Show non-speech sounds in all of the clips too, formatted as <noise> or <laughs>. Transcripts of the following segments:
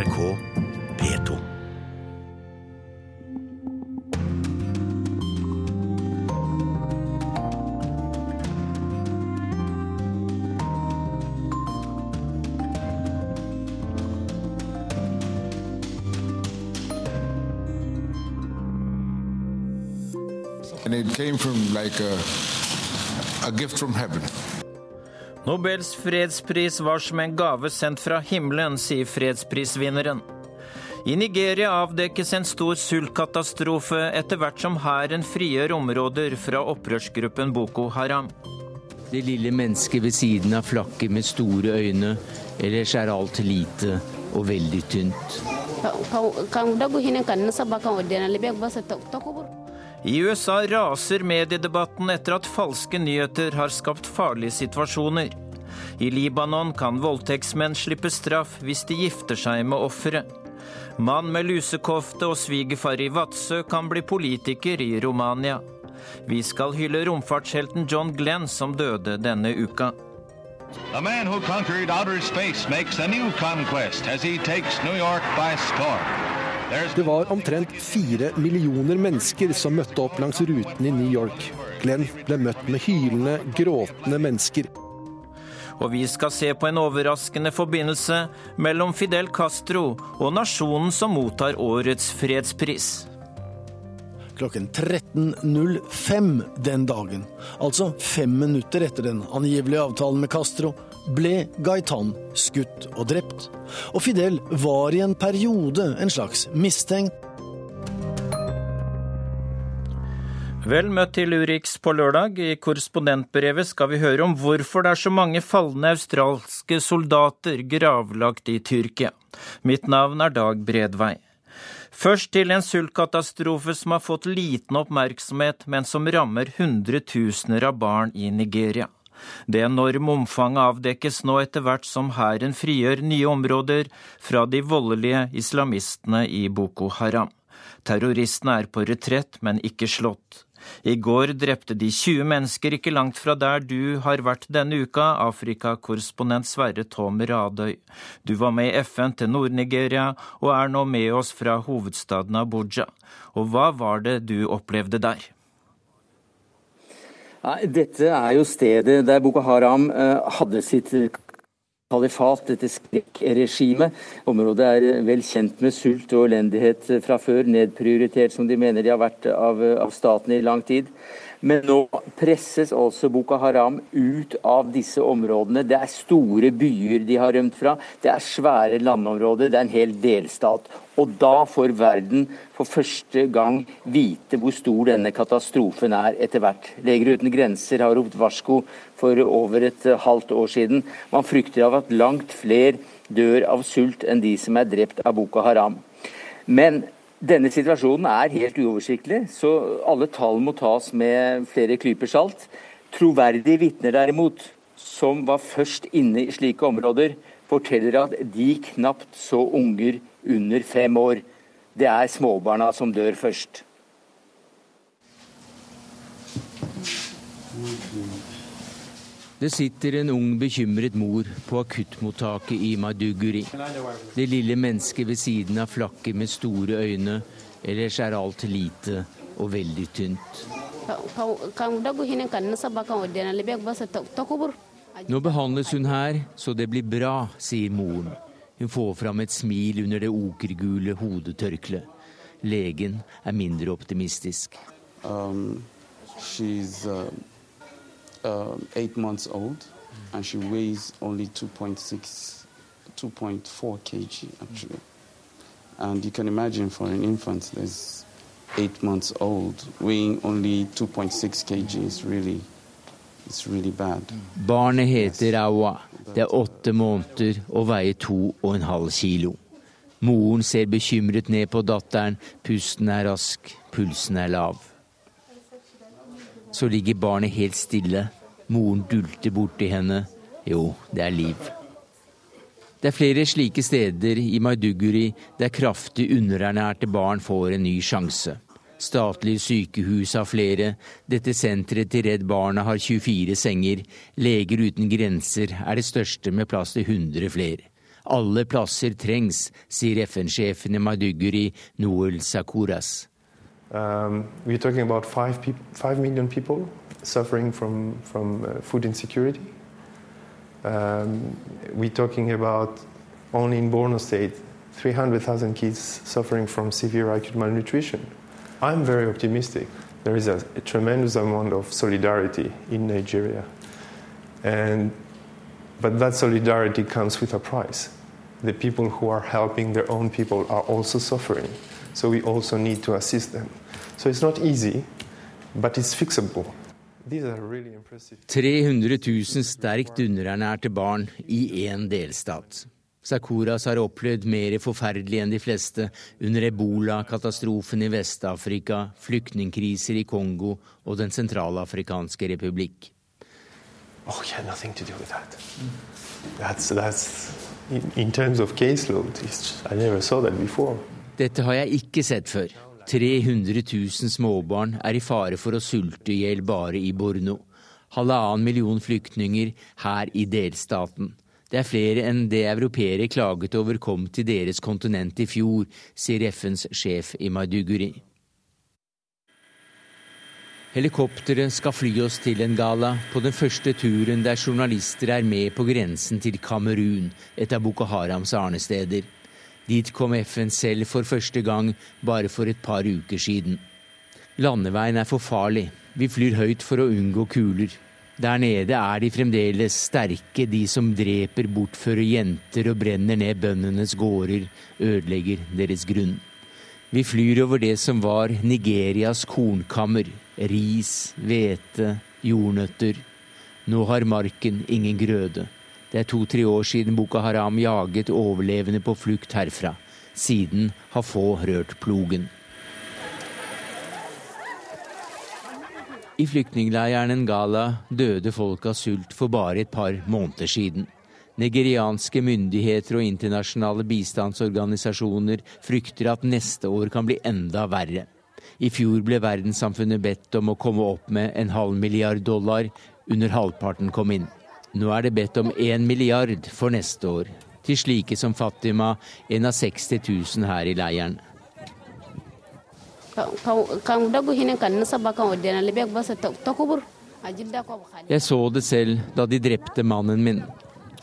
NRK P2. and it came from like a, a gift from heaven. Nobels fredspris var som en gave sendt fra himmelen, sier fredsprisvinneren. I Nigeria avdekkes en stor sultkatastrofe etter hvert som hæren frigjør områder fra opprørsgruppen Boko Haram. Det lille mennesket ved siden av flakket med store øyne, ellers er alt lite og veldig tynt. I USA raser mediedebatten etter at falske nyheter har skapt farlige situasjoner. I Libanon kan voldtektsmenn slippe straff hvis de gifter seg med offeret. Mann med lusekofte og svigerfar i Vadsø kan bli politiker i Romania. Vi skal hylle romfartshelten John Glenn som døde denne uka. The man who conquered outer space makes a new conquest as he takes New York by storm. Det var omtrent fire millioner mennesker som møtte opp langs ruten i New York. Glenn ble møtt med hylende, gråtende mennesker. Og vi skal se på en overraskende forbindelse mellom Fidel Castro og nasjonen som mottar årets fredspris. Klokken 13.05 den dagen, altså fem minutter etter den angivelige avtalen med Castro, ble Gaitan skutt og drept. Og Fidel var i en periode en slags mistenkt. Vel møtt til Urix på lørdag. I korrespondentbrevet skal vi høre om hvorfor det er så mange falne australske soldater gravlagt i Tyrkia. Mitt navn er Dag Bredvei. Først til en sultkatastrofe som har fått liten oppmerksomhet, men som rammer hundretusener av barn i Nigeria. Det enorme omfanget avdekkes nå etter hvert som hæren frigjør nye områder fra de voldelige islamistene i Boko Haram. Terroristene er på retrett, men ikke slått. I går drepte de 20 mennesker ikke langt fra der du har vært denne uka, Afrikakorrespondent Sverre Tom Radøy. Du var med i FN til Nord-Nigeria og er nå med oss fra hovedstaden Abuja. Og hva var det du opplevde der? Dette er jo stedet der Boko Haram eh, hadde sitt kalifat, dette skrekkregimet. Området er vel kjent med sult og elendighet fra før, nedprioritert som de mener de har vært av staten i lang tid. Men nå presses altså Boko Haram ut av disse områdene. Det er store byer de har rømt fra. Det er svære landområder. Det er en hel delstat. Og da får verden for første gang vite hvor stor denne katastrofen er etter hvert. Leger uten grenser har ropt varsko for over et halvt år siden. Man frykter av at langt flere dør av sult enn de som er drept av Boko Haram. Men denne situasjonen er helt uoversiktlig, så alle tall må tas med flere klyper salt. Troverdige vitner derimot, som var først inne i slike områder, forteller at de knapt så unger under fem år. Det er småbarna som dør først. Det sitter en ung, bekymret mor på akuttmottaket i Maduguri. Det lille mennesket ved siden av flakker med store øyne, ellers er alt lite og veldig tynt. Nå behandles hun her, så det blir bra, sier moren. Hun får fram et smil under det okergule hodetørkleet. Legen er mindre optimistisk. Um, she's uh, uh, eight months old and she weighs only 2.6, 2.4 kg actually. And you can imagine for an infant that's eight months old, weighing only 2.6 kg is really, it's really bad. Barnet heter Awa. Det er åtte måneder og veier to og en halv kilo. Moren ser bekymret ned på datteren, pusten er rask, pulsen er lav. Så ligger barnet helt stille, moren dulter borti henne. Jo, det er liv. Det er flere slike steder i Maiduguri der kraftig underernærte barn får en ny sjanse. Statlige sykehus har flere, dette senteret til Redd Barna har 24 senger, Leger uten grenser er det største med plass til 100 flere. Alle plasser trengs, sier FN-sjefen i Maiduguri, Noel Sakuras. Um, we're talking about five, five million people suffering from, from uh, food insecurity. Um, we're talking about only in Borno State 300,000 kids suffering from severe acute malnutrition. I'm very optimistic. There is a, a tremendous amount of solidarity in Nigeria. And, but that solidarity comes with a price. The people who are helping their own people are also suffering. So we also need to assist them. So it's not easy, but it's fixable. 300 000 sterkt underernærte barn i én delstat. Sakuras har opplevd mer forferdelig enn de fleste under ebola-katastrofen i Vest-Afrika, flyktningkriser i Kongo og Den sentralafrikanske republikk. Oh, yeah, nothing to do with that. That's, that's, in, in terms of caseload, I never saw that before. Dette har jeg ikke sett før. 300 000 småbarn er i fare for å sulte i hjel bare i Borno. Halvannen million flyktninger her i delstaten. Det er flere enn det europeere klaget over kom til deres kontinent i fjor, sier FNs sjef i Maiduguri. Helikopteret skal fly oss til en gala på den første turen der journalister er med på grensen til Kamerun, et av Boko Harams arnesteder. Dit kom FN selv for første gang bare for et par uker siden. Landeveien er for farlig. Vi flyr høyt for å unngå kuler. Der nede er de fremdeles sterke, de som dreper, bortfører jenter og brenner ned bøndenes gårder, ødelegger deres grunn. Vi flyr over det som var Nigerias kornkammer. Ris, hvete, jordnøtter. Nå har marken ingen grøde. Det er to-tre år siden Boko Haram jaget overlevende på flukt herfra. Siden har få rørt plogen. I flyktningleiren Ngala døde folk av sult for bare et par måneder siden. Nigerianske myndigheter og internasjonale bistandsorganisasjoner frykter at neste år kan bli enda verre. I fjor ble verdenssamfunnet bedt om å komme opp med en halv milliard dollar. Under halvparten kom inn. Nå er det bedt om én milliard for neste år. Til slike som Fatima, en av 60 000 her i leiren. Jeg så det selv da de drepte mannen min.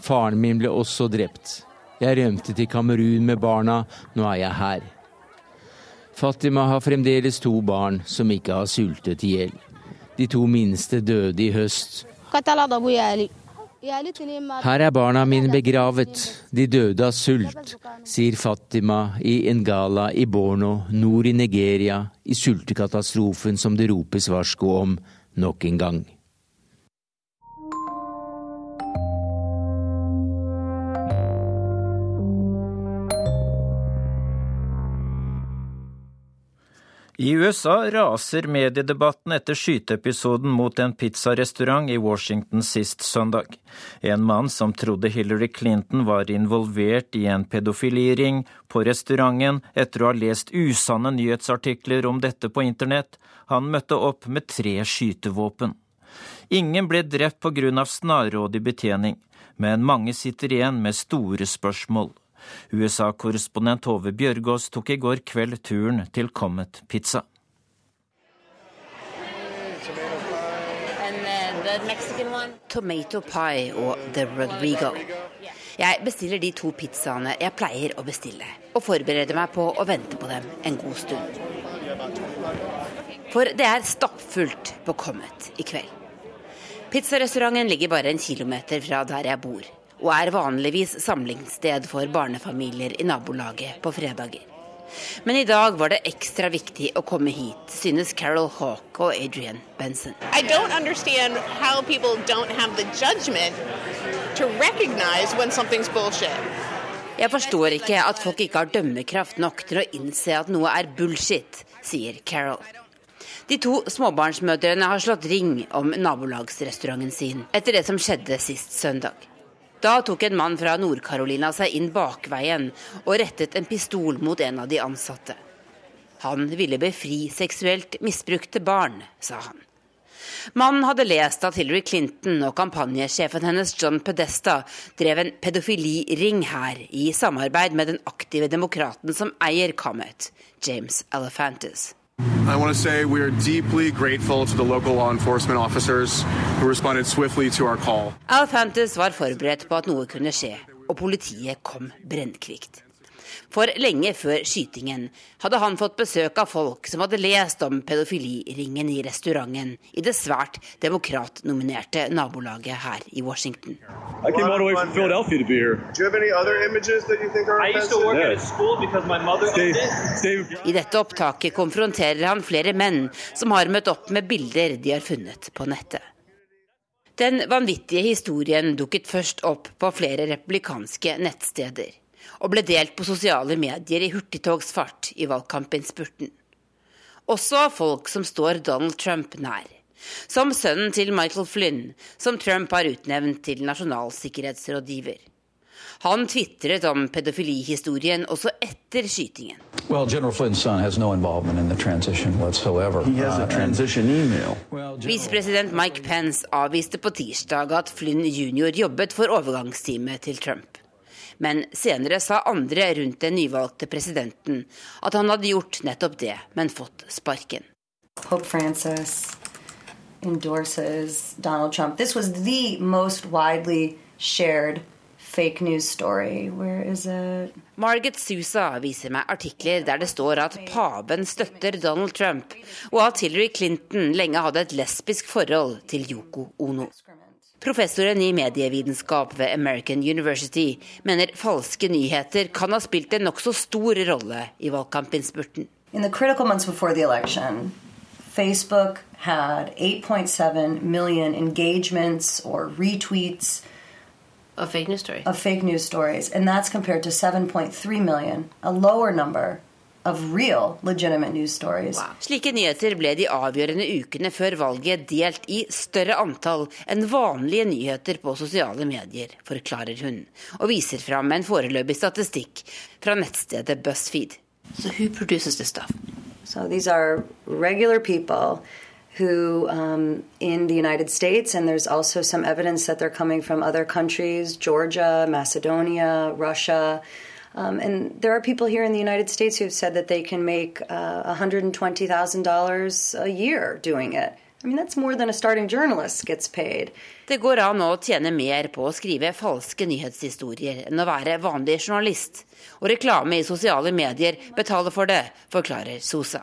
Faren min ble også drept. Jeg rømte til Kamerun med barna, nå er jeg her. Fatima har fremdeles to barn som ikke har sultet i hjel. De to minste døde i høst. Her er barna mine begravet, de døde av sult, sier Fatima i Ngala i Borno, nord i Nigeria, i sultekatastrofen som det ropes varsko om nok en gang. I USA raser mediedebatten etter skyteepisoden mot en pizzarestaurant i Washington sist søndag. En mann som trodde Hillary Clinton var involvert i en pedofiliring på restauranten etter å ha lest usanne nyhetsartikler om dette på internett, han møtte opp med tre skytevåpen. Ingen ble drept av snarrådig betjening, men mange sitter igjen med store spørsmål. USA-korrespondent Tove Bjørgaas tok i går kveld turen til Comet Pizza. Tomato pie og The Rodrigo. Jeg bestiller de to pizzaene jeg pleier å bestille, og forbereder meg på å vente på dem en god stund. For det er stappfullt på Comet i kveld. Pizzarestauranten ligger bare en kilometer fra der jeg bor, og er vanligvis samlingssted for barnefamilier i nabolaget på fredager. Men i dag var det ekstra viktig å komme hit, synes Carol Hawk og Adrian Benson. I don't understand how people don't have the judgment to recognize when something's bullshit. Jeg forstår ikke at folk ikke har dømmekraft nok til å innse at noe er bullshit, sier Carol. De to småbarnsmødrene har slått ring om nabolagsrestauranten sin etter det som skjedde sist søndag. Da tok en mann fra Nord-Carolina seg inn bakveien og rettet en pistol mot en av de ansatte. Han ville befri seksuelt misbrukte barn, sa han. Mannen hadde lest at Hillary Clinton og kampanjesjefen hennes John Pedesta drev en pedofiliring her, i samarbeid med den aktive demokraten som eier Comet, James Elephantis. I want to say we are deeply grateful to the local law enforcement officers who responded swiftly to our call. Elephantis var forberedt på at noe kunne skje, og politiet kom brennkvikt. For lenge før skytingen. Hadde han fått besøk av folk som hadde lest om pedofiliringen i restauranten i det svært demokratnominerte nabolaget her i Washington. I dette opptaket konfronterer han flere menn som har møtt opp med bilder de har funnet på nettet. Den vanvittige historien dukket først opp på flere republikanske nettsteder og ble delt på sosiale medier i hurtigtogsfart i valgkampinnspurten. Også av folk som står Donald Trump nær. Som sønnen til Michael Flynn, som Trump har utnevnt til nasjonal sikkerhetsrådgiver. Han tvitret om pedofilihistorien også etter skytingen. Well, General Flynn's son has no involvement in the transition whatsoever. He has a transition email. Visepresident Mike Pence avviste på tirsdag at Flynn jr. jobbet for overgangsteamet til Trump. Men senere sa andre rundt den nyvalgte presidenten at han hadde gjort nettopp det, men fått sparken. Pope Francis endorses Donald Trump. This was the most widely shared fake news story. Where is it? Margaret Sousa viser meg artikler der det står at paven støtter Donald Trump, og at Hillary Clinton lenge hadde et lesbisk forhold til Yoko Ono. Professoren i medievitenskap ved American University mener falske nyheter kan ha spilt en nokså stor rolle i valgkampinnspurten. In the critical months before the election, Facebook had 8.7 million engagements or retweets of fake news stories. Of fake news stories, and that's compared to 7.3 million, a lower number Real, wow. Slike nyheter ble de avgjørende ukene før valget delt i større antall enn vanlige nyheter på sosiale medier, forklarer hun, og viser fram en foreløpig statistikk fra nettstedet BuzzFeed. So who produces this stuff? So these are regular people who um, in the United States, and there's also some evidence that they're coming from other countries, Georgia, Macedonia, Russia. Um, and there are people here in the United States who have said that they can make uh, $120,000 a year doing it. I mean. Det går an å tjene mer på å skrive falske nyhetshistorier enn å være vanlig journalist. Og reklame i sosiale medier betaler for det, forklarer Sosa.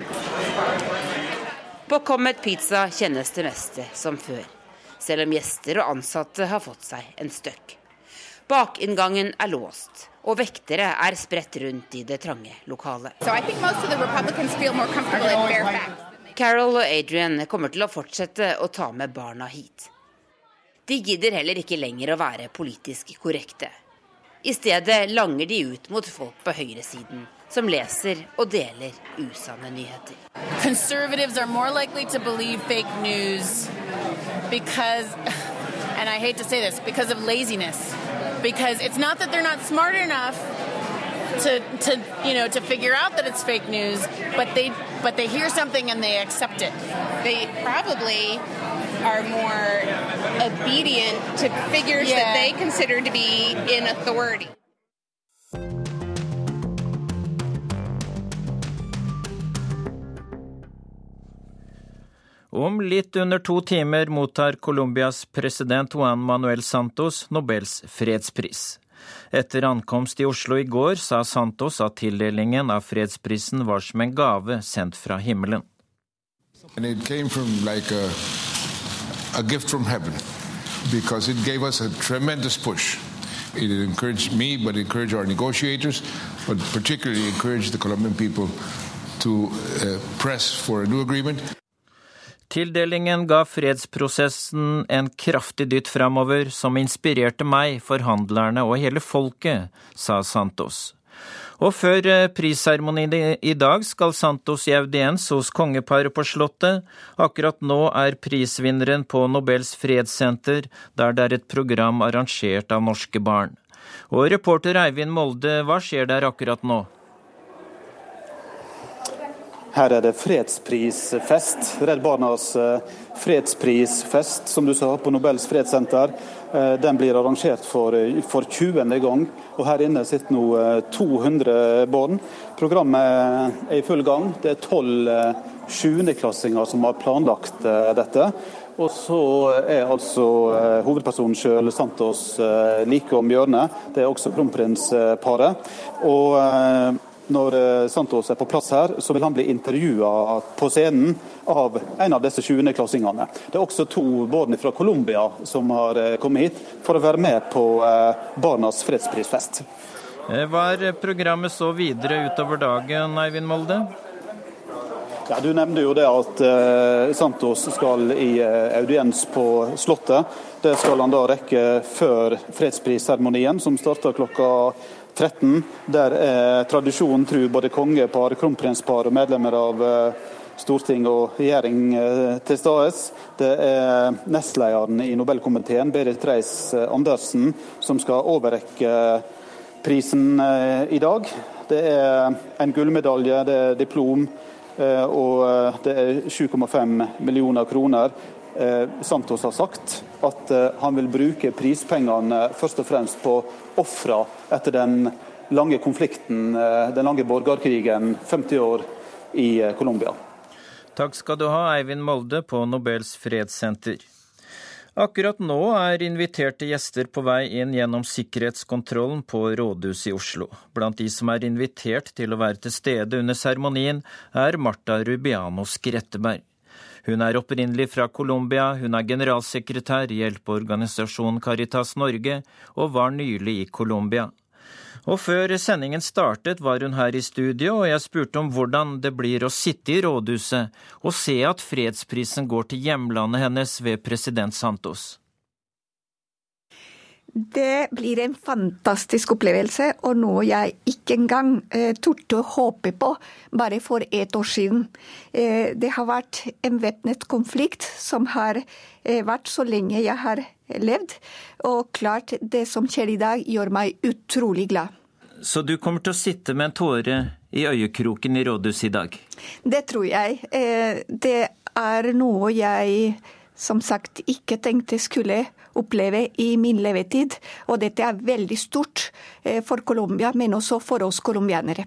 På Comet Pizza kjennes det meste som før, selv om gjester og ansatte har fått seg en støkk. Bakinngangen er låst, og vektere er spredt rundt i det trange lokalet. So Carol og Adrian kommer til å fortsette å ta med barna hit. De gidder heller ikke lenger å være politisk korrekte. I stedet langer de ut mot folk på høyresiden som leser og deler usanne nyheter. Conservatives are more likely to believe fake news because, <laughs> and I hate to say this, because of laziness. Because it's not that they're not smart enough to to you know to figure out that it's fake news, but they but they hear something and they accept it. They probably are more obedient to figures yeah. that they consider to be in authority. Om litt under to timer mottar Colombias president Juan Manuel Santos Nobels fredspris. Etter ankomst i Oslo i går sa Santos at tildelingen av fredsprisen var som en gave sendt fra himmelen. Like a, a from heaven it gave us a tremendous push. It encouraged me, but encouraged our negotiators, but particularly encouraged the Colombian people to uh, press for a new agreement. Tildelingen ga fredsprosessen en kraftig dytt framover, som inspirerte meg, forhandlerne og hele folket, sa Santos. Og før eh, prisseremonien i dag skal Santos i audiens hos kongeparet på Slottet. Akkurat nå er prisvinneren på Nobels fredssenter, der det er et program arrangert av norske barn. Og reporter Eivind Molde, hva skjer der akkurat nå? Her er det fredsprisfest. Redd Barnas eh, fredsprisfest, som du sa, på Nobels fredssenter. Eh, den blir arrangert for, eh, for 20. gang. Og Her inne sitter nå 200 barn. Programmet er i full gang. Det er tolv sjuendeklassinger som har planlagt dette. Og så er altså hovedpersonen sjøl, Santos, like om hjørnet. Det er også kronprinsparet. Og når eh, Santos er på plass her, så vil han bli intervjua på scenen av en av disse 20.-klassingene. Det er også to barn fra Colombia som har eh, kommet hit for å være med på eh, Barnas fredsprisfest. Hva er programmet så videre utover dagen, Eivind Molde? Ja, du nevnte jo det at Santos skal i audiens på Slottet. Det skal han da rekke før fredsprisseremonien, som starter klokka 13. Der er tradisjonen tru både kongepar, kronprinspar og medlemmer av eh, storting og regjering eh, til stede. Det er nestlederen i Nobelkomiteen, Berit Reiss-Andersen, som skal overrekke prisen eh, i dag. Det er en gullmedalje, det er diplom, og det er 7,5 millioner kroner. Eh, Santos har sagt at eh, han vil bruke prispengene først og fremst på ofra etter den lange konflikten, eh, den lange borgerkrigen, 50 år i Colombia. Takk skal du ha, Eivind Molde på Nobels fredssenter. Akkurat nå er inviterte gjester på vei inn gjennom sikkerhetskontrollen på rådhuset i Oslo. Blant de som er invitert til å være til stede under seremonien, er Marta Rubiano Skretteberg. Hun er opprinnelig fra Colombia, hun er generalsekretær i hjelpeorganisasjonen Caritas Norge og var nylig i Colombia. Og før sendingen startet var hun her i studio, og jeg spurte om hvordan det blir å sitte i rådhuset og se at fredsprisen går til hjemlandet hennes ved president Santos. Det blir en fantastisk opplevelse, og noe jeg ikke engang eh, torde å håpe på bare for et år siden. Eh, det har vært en væpnet konflikt som har eh, vært så lenge jeg har levd, og klart det som skjer i dag gjør meg utrolig glad. Så du kommer til å sitte med en tåre i øyekroken i rådhuset i dag? Det tror jeg. Eh, det er noe jeg som sagt ikke tenkte skulle oppleve i min levetid. Og dette er veldig stort eh, for Colombia, men også for oss colombianere.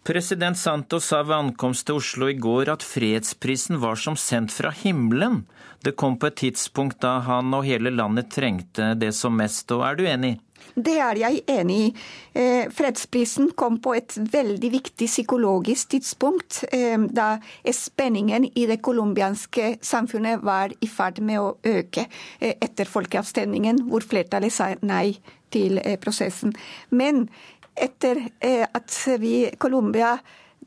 President Santos sa ved ankomst til Oslo i går at fredsprisen var som sendt fra himmelen. Det kom på et tidspunkt da han og hele landet trengte det som mest, og er du enig? Det er jeg enig i. Eh, fredsprisen kom på et veldig viktig psykologisk tidspunkt, eh, da spenningen i det colombianske samfunnet var i ferd med å øke eh, etter folkeavstemningen, hvor flertallet sa nei til prosessen. Men etter at vi Colombia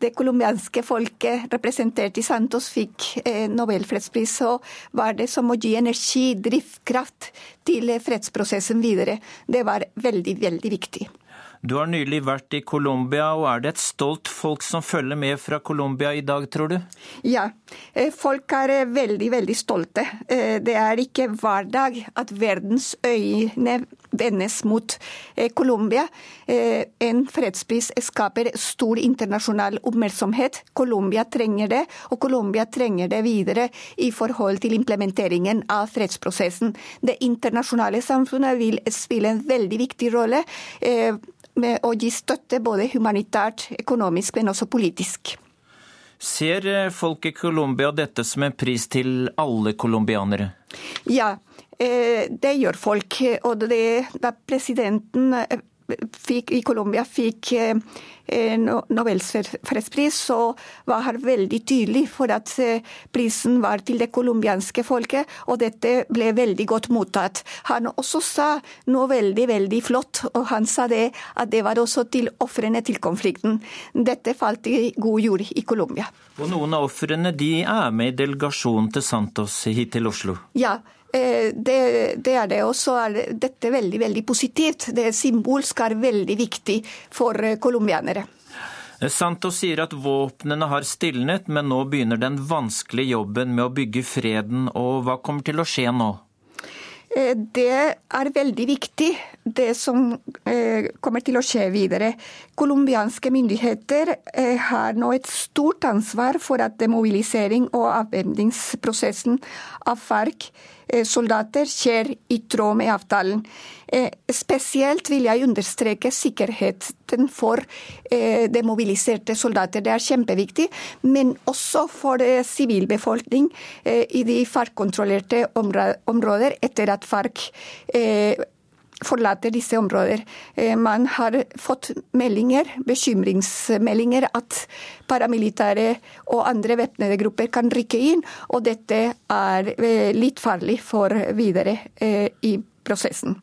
det colombianske folket representert i Santos fikk eh, nobelfredspris, så var det som å gi energi, drivkraft, til fredsprosessen videre. Det var veldig, veldig viktig. Du har nylig vært i Colombia, og er det et stolt folk som følger med fra Colombia i dag, tror du? Ja, eh, folk er eh, veldig, veldig stolte. Eh, det er ikke hver dag at verdens øyne vendes mot Colombia. En fredspris skaper stor internasjonal oppmerksomhet. Colombia trenger det, og Colombia trenger det videre i forhold til implementeringen av fredsprosessen. Det internasjonale samfunnet vil spille en veldig viktig rolle med å gi støtte både humanitært, økonomisk, men også politisk. Ser eh, folk i Colombia dette som en pris til alle colombianere? Ja, eh, det gjør folk. Og det, da presidenten eh, fikk, i Colombia fikk Nobels fredspris, så var han veldig tydelig for at eh, prisen var til det colombianske folket, og dette ble veldig godt mottatt. Han også sa noe veldig, veldig flott, og han sa det at det var også til ofrene til konflikten. Dette falt i god jord i Colombia. Og noen av ofrene de er med i delegasjonen til Santos hit til Oslo? Ja, Eh, det, det, er det. Og så er dette veldig, veldig positivt. Det symbolsk er veldig viktig for eh, colombianere. Eh, Santos sier at våpnene har stilnet, men nå begynner den vanskelige jobben med å bygge freden. Og hva kommer til å skje nå? Eh, det er veldig viktig, det som eh, kommer til å skje videre. Colombianske myndigheter eh, har nå et stort ansvar for at demobilisering og avvendingsprosessen av FARC-soldater skjer i tråd med avtalen. Spesielt vil jeg understreke sikkerheten for demobiliserte soldater. Det er kjempeviktig, men også for sivilbefolkning i de FARC-kontrollerte områder etter at FARC forlater disse områder. Man har fått meldinger, bekymringsmeldinger at paramilitære og andre væpnede grupper kan rykke inn, og dette er litt farlig for videre i prosessen.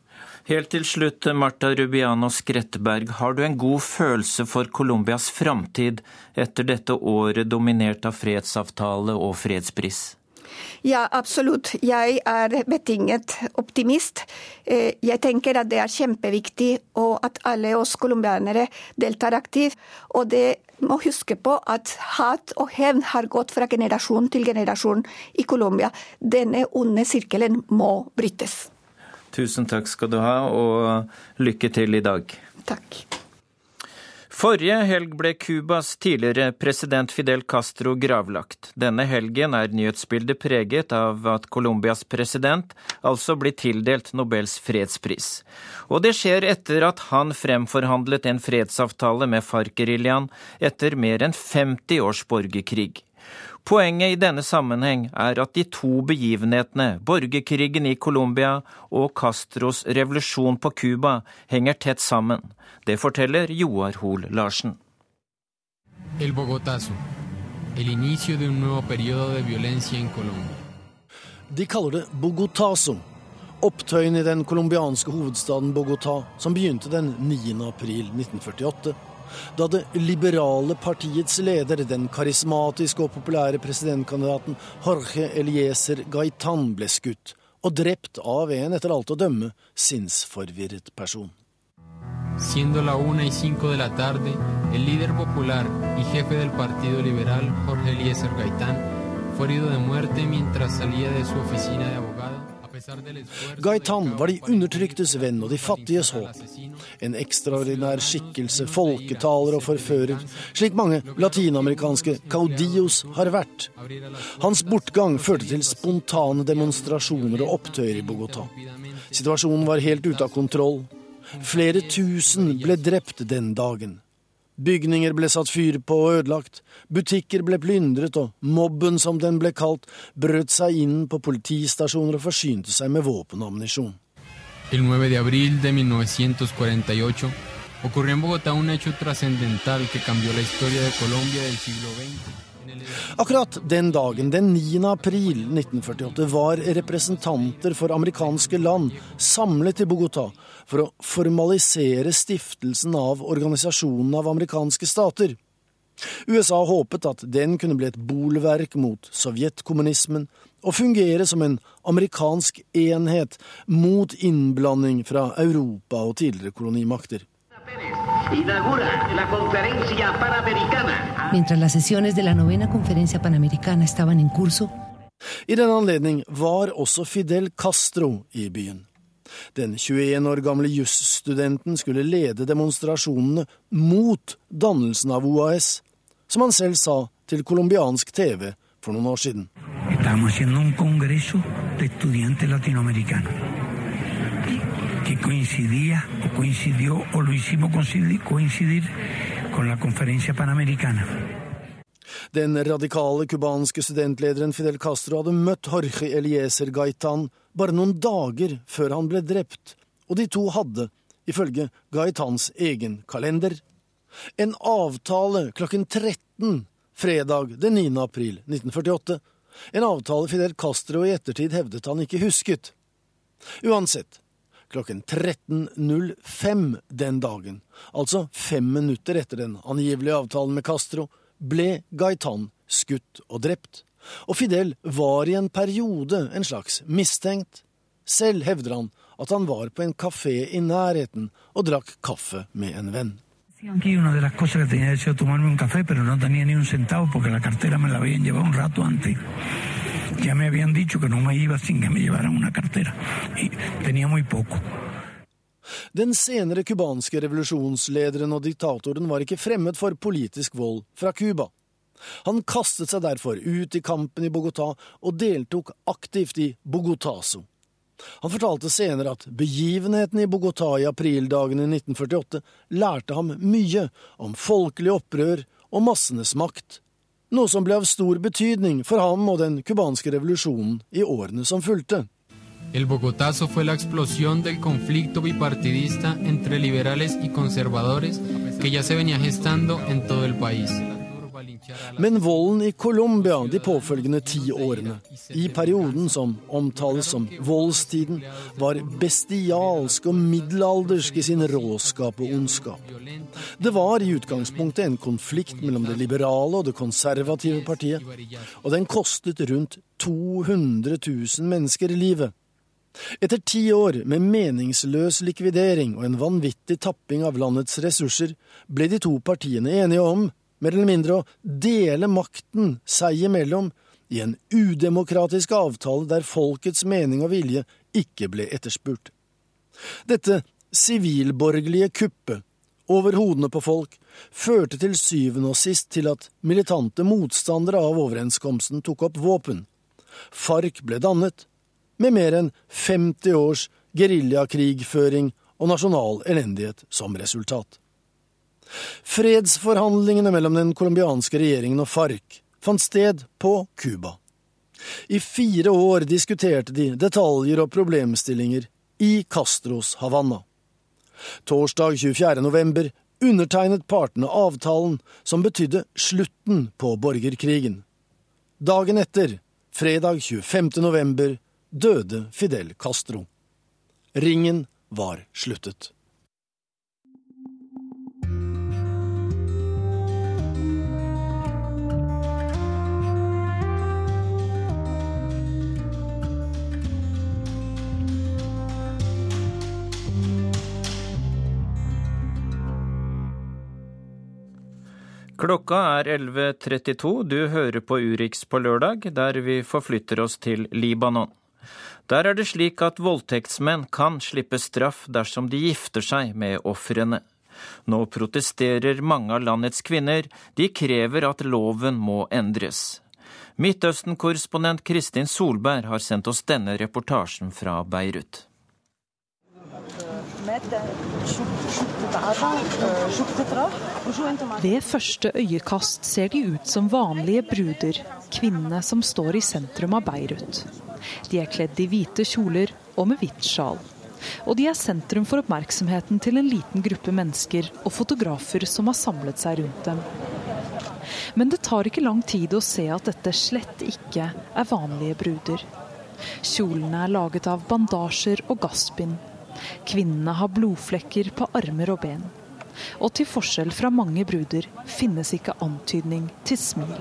Helt til slutt, Marta Rubiano Skretteberg. Har du en god følelse for Colombias framtid etter dette året dominert av fredsavtale og fredspris? Ja, absolutt. Jeg er betinget optimist. Eh, jeg tenker at det er kjempeviktig og at alle oss colombianere deltar aktivt. Og det må huske på at hat og hevn har gått fra generasjon til generasjon i Colombia. Denne onde sirkelen må brytes. Tusen takk skal du ha, og lykke til i dag. Takk. Forrige helg ble Cubas tidligere president Fidel Castro gravlagt. Denne helgen er nyhetsbildet preget av at Colombias president altså blir tildelt Nobels fredspris. Og det skjer etter at han fremforhandlet en fredsavtale med FARC-geriljaen etter mer enn 50 års borgerkrig. Poenget i denne sammenheng er at de to begivenhetene, borgerkrigen i Colombia og Castros revolusjon på Cuba, henger tett sammen. Det forteller Joar Hoel Larsen. El Bogotazo. El inicio de un nuevo periodo de violencia en Colombia. De kaller det Bogotazo. Opptøyen i den colombianske hovedstaden Bogotá, som begynte den 9. april 1948 da det liberale partiets leder, den karismatiske og populære presidentkandidaten Jorge Elieser Gaitan, ble skutt og drept av en etter alt å dømme sinnsforvirret person. Siendo la una y cinco de la tarde, el líder popular y jefe del Partido Liberal, Jorge Eliezer Gaitán, fue herido de muerte mientras salía de su oficina de abogado. Gaitan var de undertryktes venn og de fattiges håp. En ekstraordinær skikkelse, folketaler og forfører, slik mange latinamerikanske caudillos har vært. Hans bortgang førte til spontane demonstrasjoner og opptøyer i Bogotá. Situasjonen var helt ute av kontroll. Flere tusen ble drept den dagen. Bygninger ble satt fyr på og ødelagt, butikker ble plyndret, og mobben, som den ble kalt, brøt seg inn på politistasjoner og forsynte seg med våpen og ammunisjon. El 9 de abril de 1948 ocurrió en Bogotá un hecho trascendental que cambió la historia de Colombia del siglo XX. Akkurat den dagen, den 9. april 1948, var representanter for amerikanske land samlet i Bogotá for å formalisere stiftelsen av Organisasjonen av amerikanske stater. USA håpet at den kunne bli et bolverk mot sovjetkommunismen og fungere som en amerikansk enhet mot innblanding fra Europa og tidligere kolonimakter. Mientras las sesiones de la novena conferencia panamericana estaban en curso, I den anledning var også Fidel Castro i byen. Den 21 år gamle jusstudenten skulle lede demonstrasjonene mot dannelsen av OAS, som han selv sa til colombiansk TV for noen år siden. Estamos haciendo un congreso de estudiantes latinoamericanos que coincidía o coincidió o lo hicimos coincidir con la conferencia panamericana. Den radikale cubanske studentlederen Fidel Castro hadde møtt Jorge Elieser Gaitan bare noen dager før han ble drept, og de to hadde, ifølge Gaitans egen kalender, en avtale klokken 13 fredag den 9. april 1948, en avtale Fidel Castro i ettertid hevdet han ikke husket. Uansett, klokken 13.05 den dagen, altså fem minutter etter den angivelige avtalen med Castro, ble Gaitan skutt og drept, og Fidel var i en periode en slags mistenkt. Selv hevder han at han var på en kafé i nærheten og drakk kaffe med en venn. Aquí una de las cosas que tenía deseo tomarme un café, pero no tenía ni un centavo porque la cartera me la habían llevado un rato antes. Ya me habían dicho que no me iba sin que me llevaran una cartera. Y tenía muy poco. Den senere cubanske revolusjonslederen og diktatoren var ikke fremmed for politisk vold fra Cuba. Han kastet seg derfor ut i kampen i Bogotá og deltok aktivt i Bogotaso. Han fortalte senere at begivenheten i Bogotá i aprildagene 1948 lærte ham mye om folkelig opprør og massenes makt, noe som ble av stor betydning for ham og den cubanske revolusjonen i årene som fulgte. El Bogotazo fue la explosión del conflicto bipartidista entre liberales y conservadores que ya se venía gestando en todo el país. Men volden i Colombia de påfølgende ti årene, i perioden som omtales som voldstiden, var bestialsk og middelaldersk i sin råskap og ondskap. Det var i utgangspunktet en konflikt mellom det liberale og det konservative partiet, og den kostet rundt 200 000 mennesker livet. Etter ti år med meningsløs likvidering og en vanvittig tapping av landets ressurser ble de to partiene enige om mer eller mindre å dele makten seg imellom i en udemokratisk avtale der folkets mening og vilje ikke ble etterspurt. Dette sivilborgerlige kuppet over hodene på folk førte til syvende og sist til at militante motstandere av overenskomsten tok opp våpen. FARC ble dannet, med mer enn 50 års geriljakrigføring og nasjonal elendighet som resultat. Fredsforhandlingene mellom den colombianske regjeringen og FARC fant sted på Cuba. I fire år diskuterte de detaljer og problemstillinger i Castros Havanna. Torsdag 24. november undertegnet partene avtalen som betydde slutten på borgerkrigen. Dagen etter, fredag 25. november, døde Fidel Castro. Ringen var sluttet. Klokka er 11.32. Du hører på Urix på lørdag, der vi forflytter oss til Libanon. Der er det slik at voldtektsmenn kan slippe straff dersom de gifter seg med ofrene. Nå protesterer mange av landets kvinner. De krever at loven må endres. Midtøsten-korrespondent Kristin Solberg har sendt oss denne reportasjen fra Beirut. Ved første øyekast ser de ut som vanlige bruder, kvinnene som står i sentrum av Beirut. De er kledd i hvite kjoler og med hvitt sjal. Og de er sentrum for oppmerksomheten til en liten gruppe mennesker og fotografer som har samlet seg rundt dem. Men det tar ikke lang tid å se at dette slett ikke er vanlige bruder. Kjolene er laget av bandasjer og gassbind. Kvinnene har blodflekker på armer og ben. Og til forskjell fra mange bruder finnes ikke antydning til smil.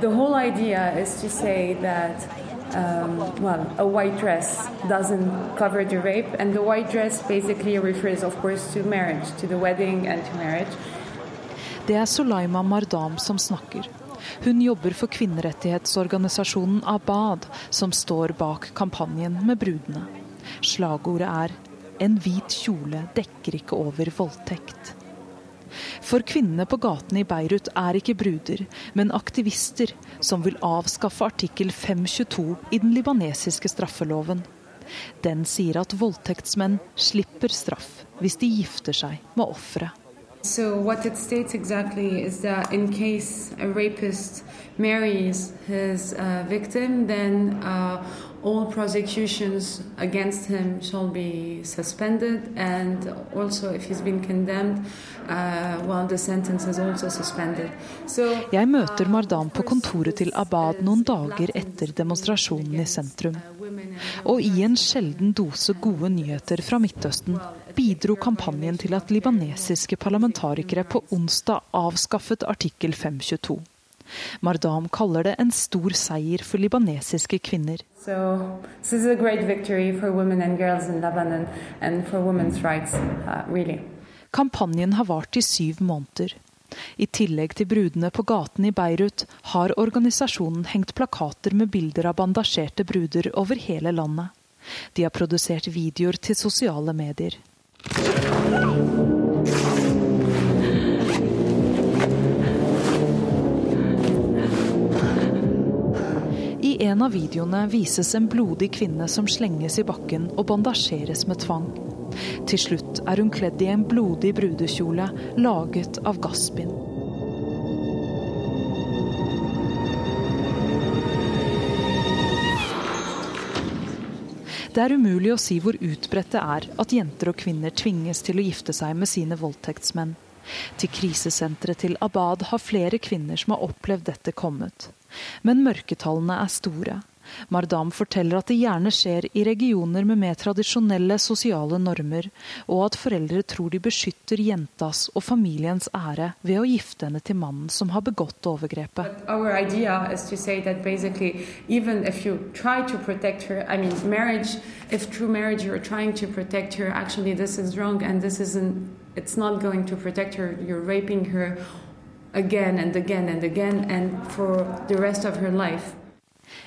The whole idea is to say that um, well, a white dress doesn't cover the rape, and the white dress basically refers, of course, to marriage, to the wedding and to marriage. Det er Sulaima Mardam som snakker. Hun jobber for kvinnerettighetsorganisasjonen Abad, som står bak kampanjen med brudene. Slagordet er 'En hvit kjole dekker ikke over voldtekt'. For kvinnene på gatene i Beirut er ikke bruder, men aktivister som vil avskaffe artikkel 522 i den libanesiske straffeloven. Den sier at voldtektsmenn slipper straff hvis de gifter seg med offeret. So what it states exactly is that in case a rapist marries his uh, victim, then uh, all prosecutions against him shall be suspended, and also if he's been condemned, uh, well, the sentence is also suspended. So, Jeg møter Mardan på kontoret til Abad noen dager etter demonstrasjonen i sentrum. Og i en sjelden dose gode nyheter fra Midtøsten bidro kampanjen til at libanesiske parlamentarikere på onsdag avskaffet artikkel 522. Mardam kaller det en stor seier for libanesiske kvinner. so Lebanon rights, uh, really. Kampanjen har vart i syv måneder. I tillegg til brudene på gaten i Beirut har organisasjonen hengt plakater med bilder av bandasjerte bruder over hele landet. De har produsert videoer til sosiale medier. I en av videoene vises en blodig kvinne som slenges i bakken og bandasjeres med tvang. Til slutt er hun kledd i en blodig brudekjole laget av gassbind. Det er umulig å si hvor utbredt det er at jenter og kvinner tvinges til å gifte seg med sine voldtektsmenn. Til krisesenteret til Abad har flere kvinner som har opplevd dette kommet. Men mørketallene er store. Mardam forteller at det gjerne skjer i regioner med mer tradisjonelle sosiale normer, og at foreldre tror de beskytter jentas og familiens ære ved å gifte henne til mannen som har begått overgrepet. Her, I mean, marriage, if through marriage you're trying to protect her, actually this is wrong and this isn't, it's not going to protect her. You're raping her again and again and again and for the rest of her life.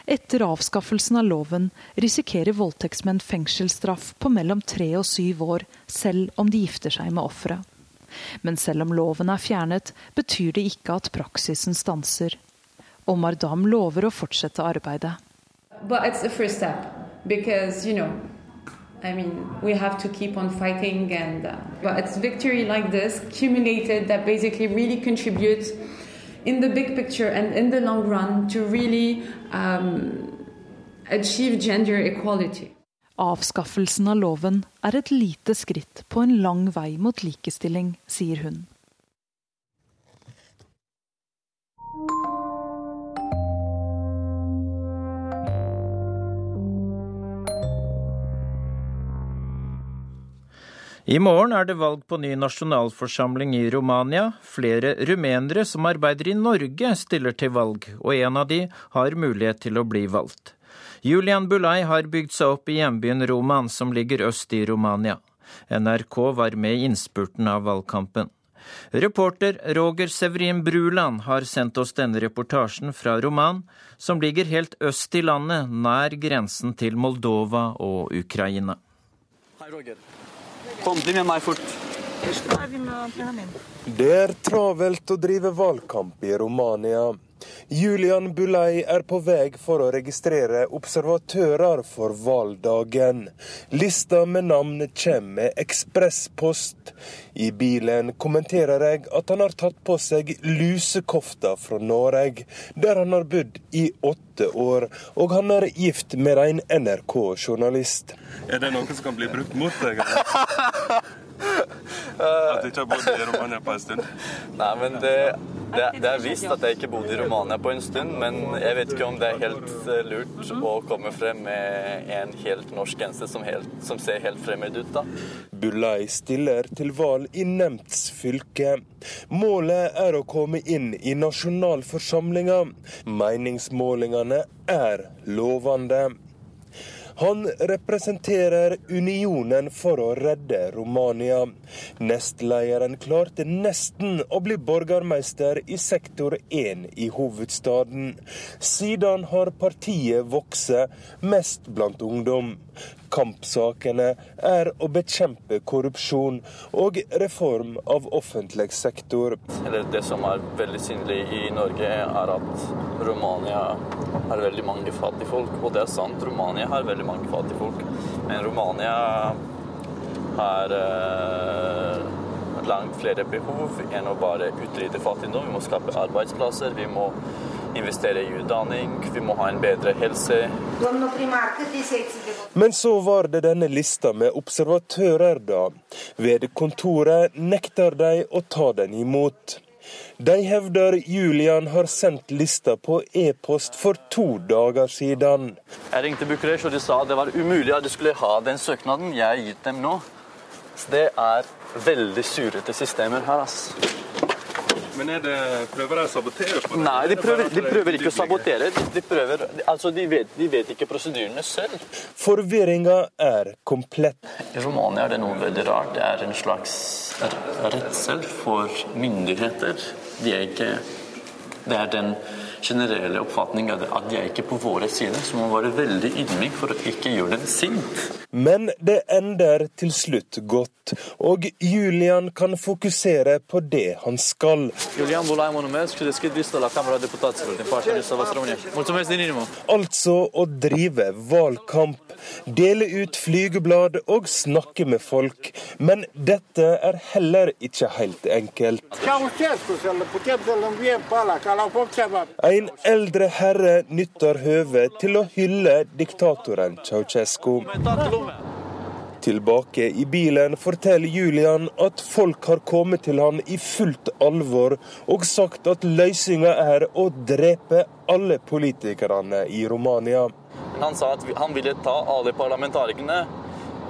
Etter avskaffelsen av loven risikerer voldtektsmenn fengselsstraff på mellom tre og syv år, selv om de gifter seg med offeret. Men selv om loven er fjernet, betyr det ikke at praksisen stanser. Og Mardam lover å fortsette arbeidet. But it's the first step because, you know, I mean, we have to keep on fighting, and uh, but it's victory like this, cumulated, that basically really contributes in the big picture and in the long run to really um, achieve gender equality. Avskaffelsen av loven er et lite skritt på en lang vei mot likestilling, sier hun. I morgen er det valg på ny nasjonalforsamling i Romania. Flere rumenere som arbeider i Norge stiller til valg, og en av de har mulighet til å bli valgt. Julian Bulai har bygd seg opp i hjembyen Roman, som ligger øst i Romania. NRK var med i innspurten av valgkampen. Reporter Roger Severin Bruland har sendt oss denne reportasjen fra Roman, som ligger helt øst i landet, nær grensen til Moldova og Ukraina. Hei, Roger. Kom, bli med meg fort. Det er travelt å drive valgkamp i Romania. Julian Bulei er på vei for å registrere observatører for valgdagen. Lista med navn kommer med ekspresspost. I bilen kommenterer jeg at han har tatt på seg lusekofta fra Norge, der han har bodd i åtte år, og han er gift med en NRK-journalist. Er det noe som kan bli brukt mot deg? <laughs> <laughs> At du ikke har bodd i Romania på en stund? Nei, men det, det, det er visst at jeg ikke bodde i Romania på en stund, men jeg vet ikke om det er helt eh, lurt å komme frem med en helt norsk genser som, som ser helt fremmed ut, da. Bulai stiller til valg i Nemts fylke. Målet er å komme inn i nasjonalforsamlinga. Meningsmålingene er lovende. Han representerer Unionen for å redde Romania. Nestlederen klarte nesten å bli borgermeister i sektor 1 i hovedstaden. Siden har partiet vokst, mest blant ungdom. Kampsakene er å bekjempe korrupsjon og reform av offentlig sektor. Det som er veldig synlig i Norge, er at Romania har veldig mange fattige folk. Og det er sant, Romania har veldig mange fattige folk. Men Romania har eh, langt flere behov enn å bare utrydde fattigdom. Vi må skape arbeidsplasser. vi må investere i utdanning, vi må ha en bedre helse. Men så var det denne lista med observatører, da. Ved kontoret nekter de å ta den imot. De hevder Julian har sendt lista på e-post for to dager siden. Jeg ringte Bucuresti, og de sa det var umulig at de skulle ha den søknaden jeg har gitt dem nå. Så det er veldig surete systemer her, ass. Men er det, prøver de å sabotere? på det? Nei, de prøver, de er prøver ikke å sabotere. De, de, prøver, altså de, vet, de vet ikke prosedyrene selv. Forvirringa er komplett. I Romania er det noe veldig rart. Det er en slags redsel for myndigheter. De er ikke Det er den generelle oppfatning er at de er ikke på våre sider, så man må være veldig ydmyk for å ikke gjøre dem sint. Men det ender til slutt godt, og Julian kan fokusere på det han skal. Julian Bulai mă numesc și deschid lista la Camera Deputaților din partea lui Savas România. Mulțumesc din inimă! Altså å drive valgkamp, dele ut flygeblad og snakke med folk. Men dette er heller ikke helt enkelt. En eldre herre nytter høvet til å hylle diktatoren Ceaucescu. Tilbake i bilen forteller Julian at folk har kommet til han i fullt alvor og sagt at løsninga er å drepe alle politikerne i Romania. Han sa at han ville ta alle parlamentarikerne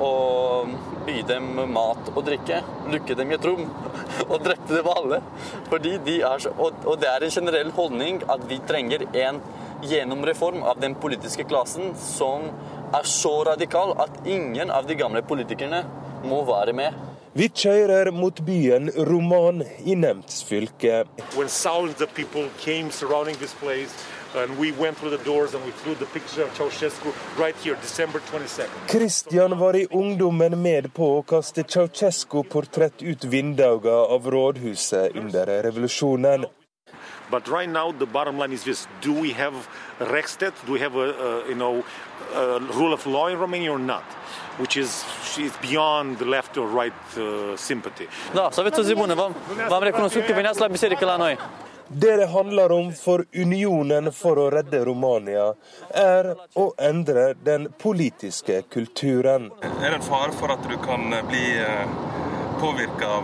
og by dem mat og drikke. Lukke dem i et rom <laughs> og drepte dem alle. Fordi de er så, og, og det er en generell holdning at vi trenger en gjennomreform av den politiske klassen som er så radikal at ingen av de gamle politikerne må være med. Vi kjører mot byen Roman i Nemtsfylket when thousands of people came surrounding this place and we went through the doors and we flew the picture of Ceausescu right here, December 22nd. Christian var i ungdommen med på å kaste Ceaucescu-portrett ut vinduene av rådhuset under revolusjonen. But right now, the bottom line is this: Do we have Rexted? Do we have a, a you know a rule of law in Romania or not? Which is is beyond the left or right uh, sympathy. Da, să aveți o zi bună. V-am, v-am recunoscut că veneați la biserică la noi. Det det handler om for Unionen for å redde Romania, er å endre den politiske kulturen. Er det en fare for at du kan bli påvirka av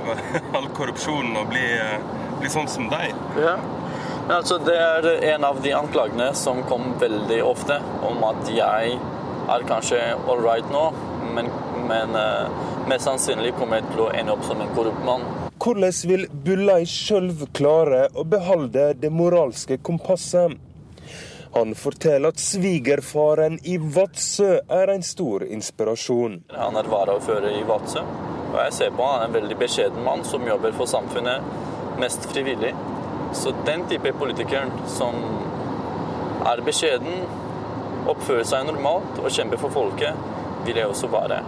all korrupsjonen og bli, eh, bli sånn som deg? Ja. Altså, det er en av de anklagene som kom veldig ofte, om at jeg er kanskje all right nå, men, men eh, mest sannsynlig kommer jeg til å ende opp som en korrupt mann. Hvordan vil Bullei sjøl klare å beholde det moralske kompasset? Han forteller at svigerfaren i Vadsø er en stor inspirasjon. Han er varaordfører i Vadsø, og jeg ser på han er en veldig beskjeden mann som jobber for samfunnet mest frivillig. Så den type politikeren som er beskjeden, oppfører seg normalt og kjemper for folket, vil jeg også være.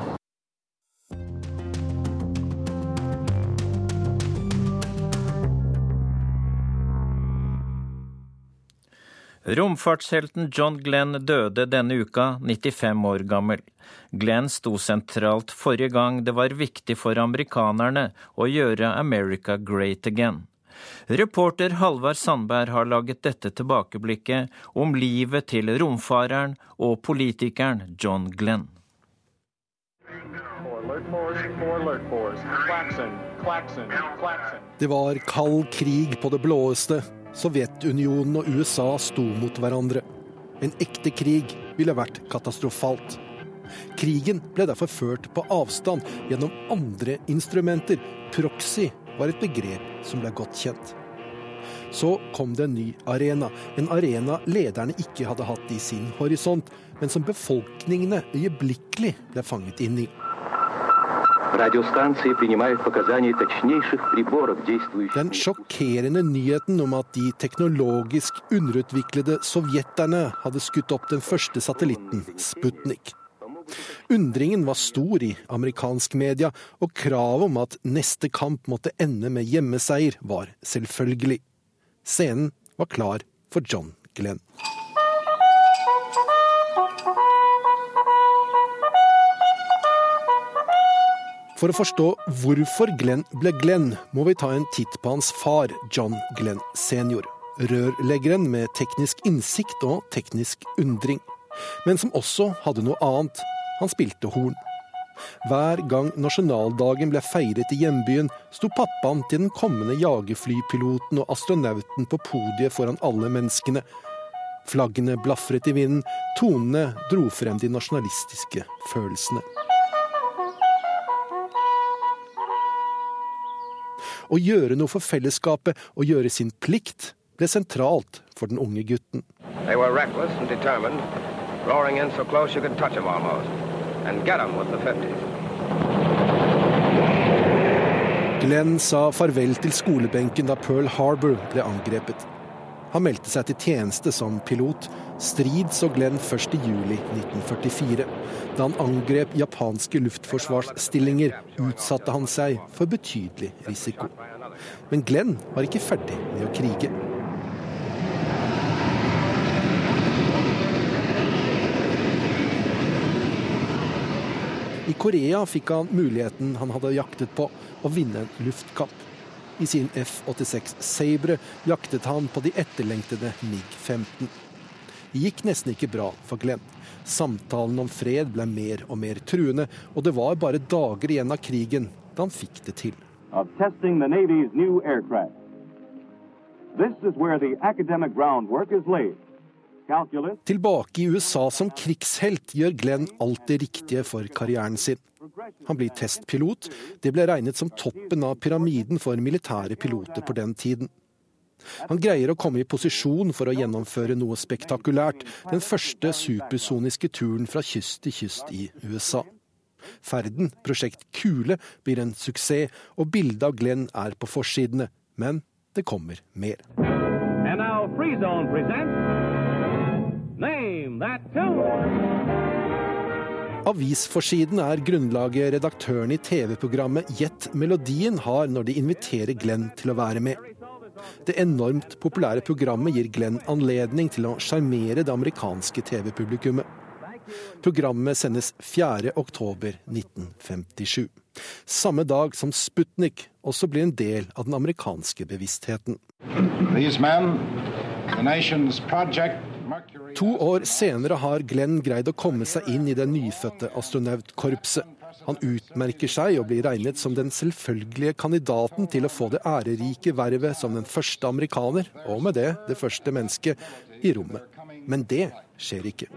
Romfartshelten John Glenn døde denne uka, 95 år gammel. Glenn sto sentralt forrige gang det var viktig for amerikanerne å gjøre America great again. Reporter Halvard Sandberg har laget dette tilbakeblikket om livet til romfareren og politikeren John Glenn. Det var kald krig på det blåeste. Sovjetunionen og USA sto mot hverandre. En ekte krig ville vært katastrofalt. Krigen ble derfor ført på avstand gjennom andre instrumenter. Proxy var et begrep som ble godt kjent. Så kom det en ny arena, en arena lederne ikke hadde hatt i sin horisont, men som befolkningene øyeblikkelig ble fanget inn i. Den sjokkerende nyheten om at de teknologisk underutviklede sovjeterne hadde skutt opp den første satellitten, Sputnik. Undringen var stor i amerikansk media, og kravet om at neste kamp måtte ende med hjemmeseier, var selvfølgelig. Scenen var klar for John Glenn. For å forstå hvorfor Glenn ble Glenn, må vi ta en titt på hans far, John Glenn senior. Rørleggeren med teknisk innsikt og teknisk undring. Men som også hadde noe annet. Han spilte horn. Hver gang nasjonaldagen ble feiret i hjembyen, sto pappaen til den kommende jagerflypiloten og astronauten på podiet foran alle menneskene. Flaggene blafret i vinden, tonene dro frem de nasjonalistiske følelsene. Å gjøre noe for fellesskapet og gjøre sin plikt ble sentralt for den unge gutten. They were reckless and determined, roaring in so close you could touch them almost, and get them with the 50s. Glenn sa farvel til skolebenken da Pearl Harbor ble angrepet. Han meldte seg til tjeneste som pilot. Strid så Glenn først juli 1944. Da han angrep japanske luftforsvarsstillinger, utsatte han seg for betydelig risiko. Men Glenn var ikke ferdig med å krige. I Korea fikk han muligheten han hadde jaktet på, å vinne en luftkapp. I sin F-86 Sabre jaktet han på de etterlengtede MiG-15. Det gikk nesten ikke bra for Glenn. Samtalen om fred ble mer og mer truende, og det var bare dager igjen av krigen da han fikk det til. Tilbake i USA som krigshelt gjør Glenn alt det riktige for karrieren sin. Han blir testpilot. Det ble regnet som toppen av pyramiden for militære piloter på den tiden. Han greier å komme i posisjon for å gjennomføre noe spektakulært, den første supersoniske turen fra kyst til kyst i USA. Ferden, prosjekt Kule, blir en suksess, og bildet av Glenn er på forsidene. Men det kommer mer. And now Free Zone presents. Avisforsiden er grunnlaget redaktøren i TV-programmet Gjett melodien har når de inviterer Glenn til å være med. Det enormt populære programmet gir Glenn anledning til å sjarmere det amerikanske TV-publikummet. Programmet sendes 4.10.1957. Samme dag som Sputnik også blir en del av den amerikanske bevisstheten. These men, the nation's project To år senere har Glenn greid å komme seg inn i det nyfødte astronautkorpset. Han utmerker seg og blir regnet som den selvfølgelige kandidaten til å få det ærerike vervet som den første amerikaner, og med det det første mennesket, i rommet. Men det skjer ikke.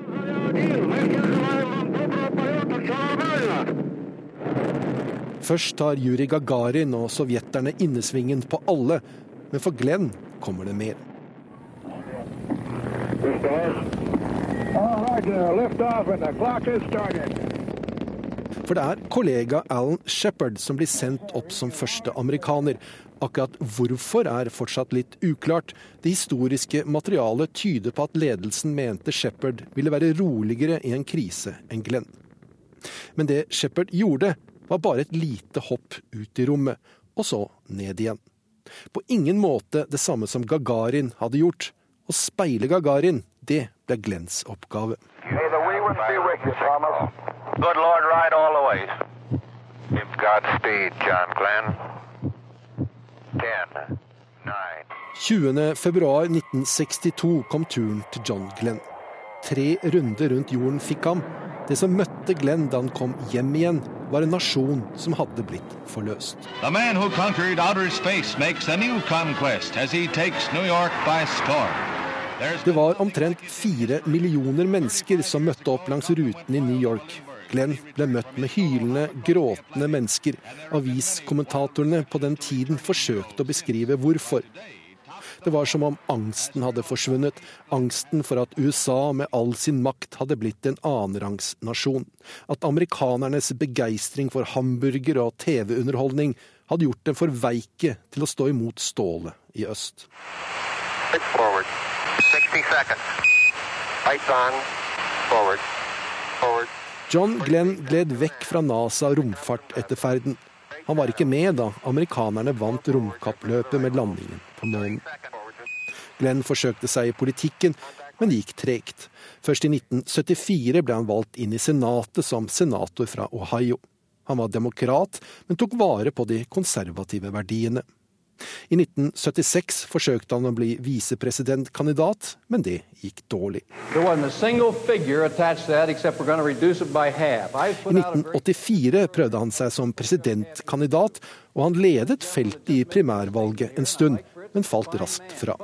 Først tar Juri Gagarin og sovjeterne innesvingen på alle, men for Glenn kommer det mer. For det er kollega Alan Shepherd som blir sendt opp som første amerikaner. Akkurat hvorfor er fortsatt litt uklart. Det historiske materialet tyder på at ledelsen mente Shepherd ville være roligere i en krise enn Glenn. Men det Shepherd gjorde, var bare et lite hopp ut i rommet, og så ned igjen. På ingen måte det samme som Gagarin hadde gjort. Å speile Gagarin, det ble Glenns oppgave. Good Lord, ride all the ways. Godspeed, John Glenn. 10, 20.2.1962 kom turen til John Glenn. Tre runder rundt jorden fikk han. Det som møtte Glenn da han kom hjem igjen, var en nasjon som hadde blitt forløst. The man who conquered outer space makes a new conquest as he takes New York by storm. Det var omtrent fire millioner mennesker som møtte opp langs ruten i New York. Glenn ble møtt med hylende, gråtende mennesker. Aviskommentatorene på den tiden forsøkte å beskrive hvorfor. Det var som om angsten hadde forsvunnet. Angsten for at USA med all sin makt hadde blitt en annenrangsnasjon. At amerikanernes begeistring for hamburger og TV-underholdning hadde gjort dem for veike til å stå imot stålet i øst. Forward. 60 seconds. Lights on. Forward. Forward. John Glenn gled vekk fra NASA romfart etter ferden. Han var ikke med da amerikanerne vant romkappløpet med landingen på månen. Glenn forsøkte seg i politikken, men det gikk tregt. Først i 1974 ble han valgt inn i Senatet som senator fra Ohio. Han var demokrat, men tok vare på de konservative verdiene. I 1976 forsøkte han å bli visepresidentkandidat, men det gikk dårlig. I 1984 prøvde han seg som presidentkandidat, og han ledet feltet i primærvalget en stund, men falt raskt fra.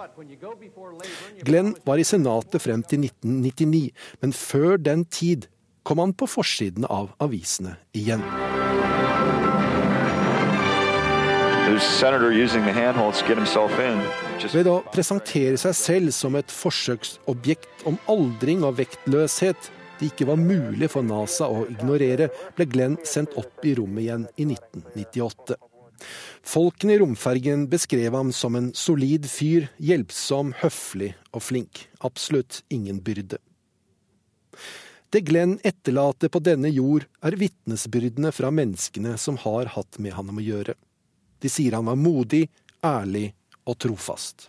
Glenn var i Senatet frem til 1999, men før den tid kom han på forsiden av avisene igjen. Ved å presentere seg selv som et forsøksobjekt om aldring og vektløshet det ikke var mulig for NASA å ignorere, ble Glenn sendt opp i rommet igjen i 1998. Folkene i romfergen beskrev ham som en solid fyr, hjelpsom, høflig og flink. Absolutt ingen byrde. Det Glenn etterlater på denne jord, er vitnesbyrdene fra menneskene som har hatt med ham å gjøre. De sier han var modig, ærlig og trofast.